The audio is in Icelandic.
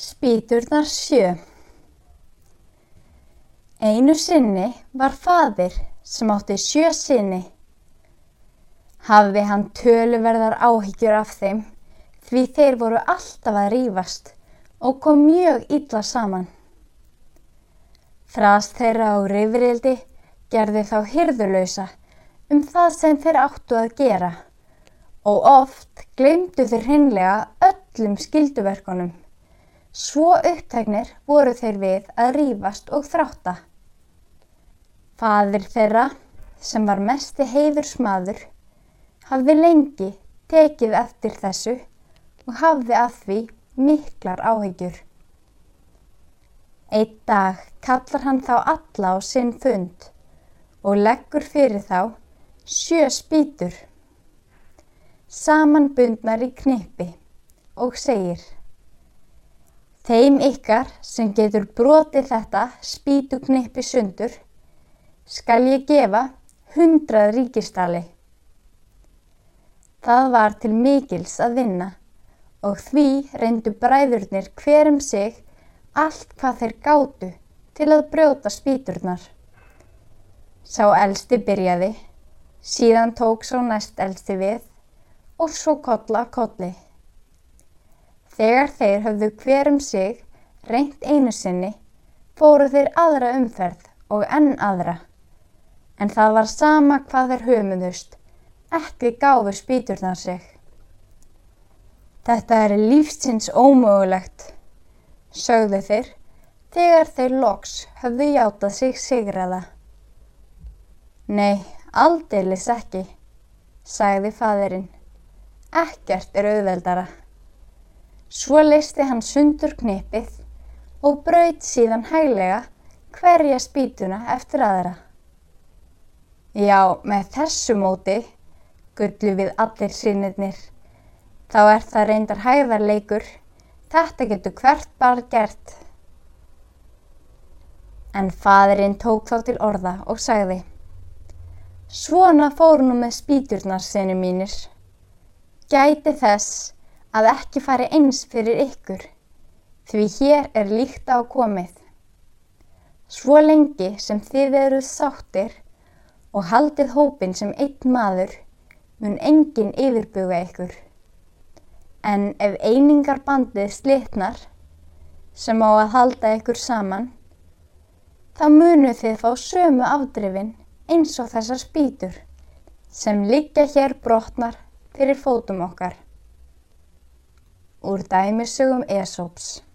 Spýturnar sjö Einu sinni var faðir sem átti sjö sinni. Hafði hann töluverðar áhyggjur af þeim því þeir voru alltaf að rífast og kom mjög illa saman. Þrast þeirra á rifrildi gerði þá hyrðulösa um það sem þeir áttu að gera og oft glemdu þeir hinnlega öllum skilduverkonum. Svo upptegnir voru þeir við að rífast og þrátta. Fadir þeirra, sem var mesti heiðursmaður, hafði lengi tekið eftir þessu og hafði að því miklar áhyggjur. Eitt dag kallar hann þá alla á sinn fund og leggur fyrir þá sjö spýtur, samanbundnar í knipi og segir Þeim ykkar sem getur brotið þetta spýtuknippi sundur skal ég gefa hundrað ríkistali. Það var til mikils að vinna og því reyndu bræðurnir hverjum sig allt hvað þeir gátu til að brjóta spýturnar. Sá elsti byrjaði, síðan tók sá næst elsti við og svo kolla kolli. Þegar þeir höfðu hver um sig reynt einu sinni fóru þeir aðra umferð og enn aðra. En það var sama hvað þeir höfumuðust, ekki gáfur spýturnar sig. Þetta er lífsins ómögulegt, sögðu þeir, þegar þeir loks höfðu játað sig sigraða. Nei, aldeilis ekki, sagði fadurinn. Ekkert er auðveldara. Svo leisti hann sundur knipið og braut síðan hæglega hverja spýtuna eftir aðra. Já, með þessu móti, gullu við allir sínirnir, þá er það reyndar hæðarleikur, þetta getur hvert bara gert. En fadurinn tók þá til orða og sagði, svona fór nú með spýturnar senu mínir, gæti þess að ekki fari eins fyrir ykkur, því hér er líkt á komið. Svo lengi sem þið eruð sáttir og haldið hópin sem einn maður, mun enginn yfirbuga ykkur. En ef einingar bandið slitnar, sem á að halda ykkur saman, þá munu þið fá sömu afdrifin eins og þessar spýtur sem liggja hér brotnar fyrir fótum okkar úr dæmisögum Esops.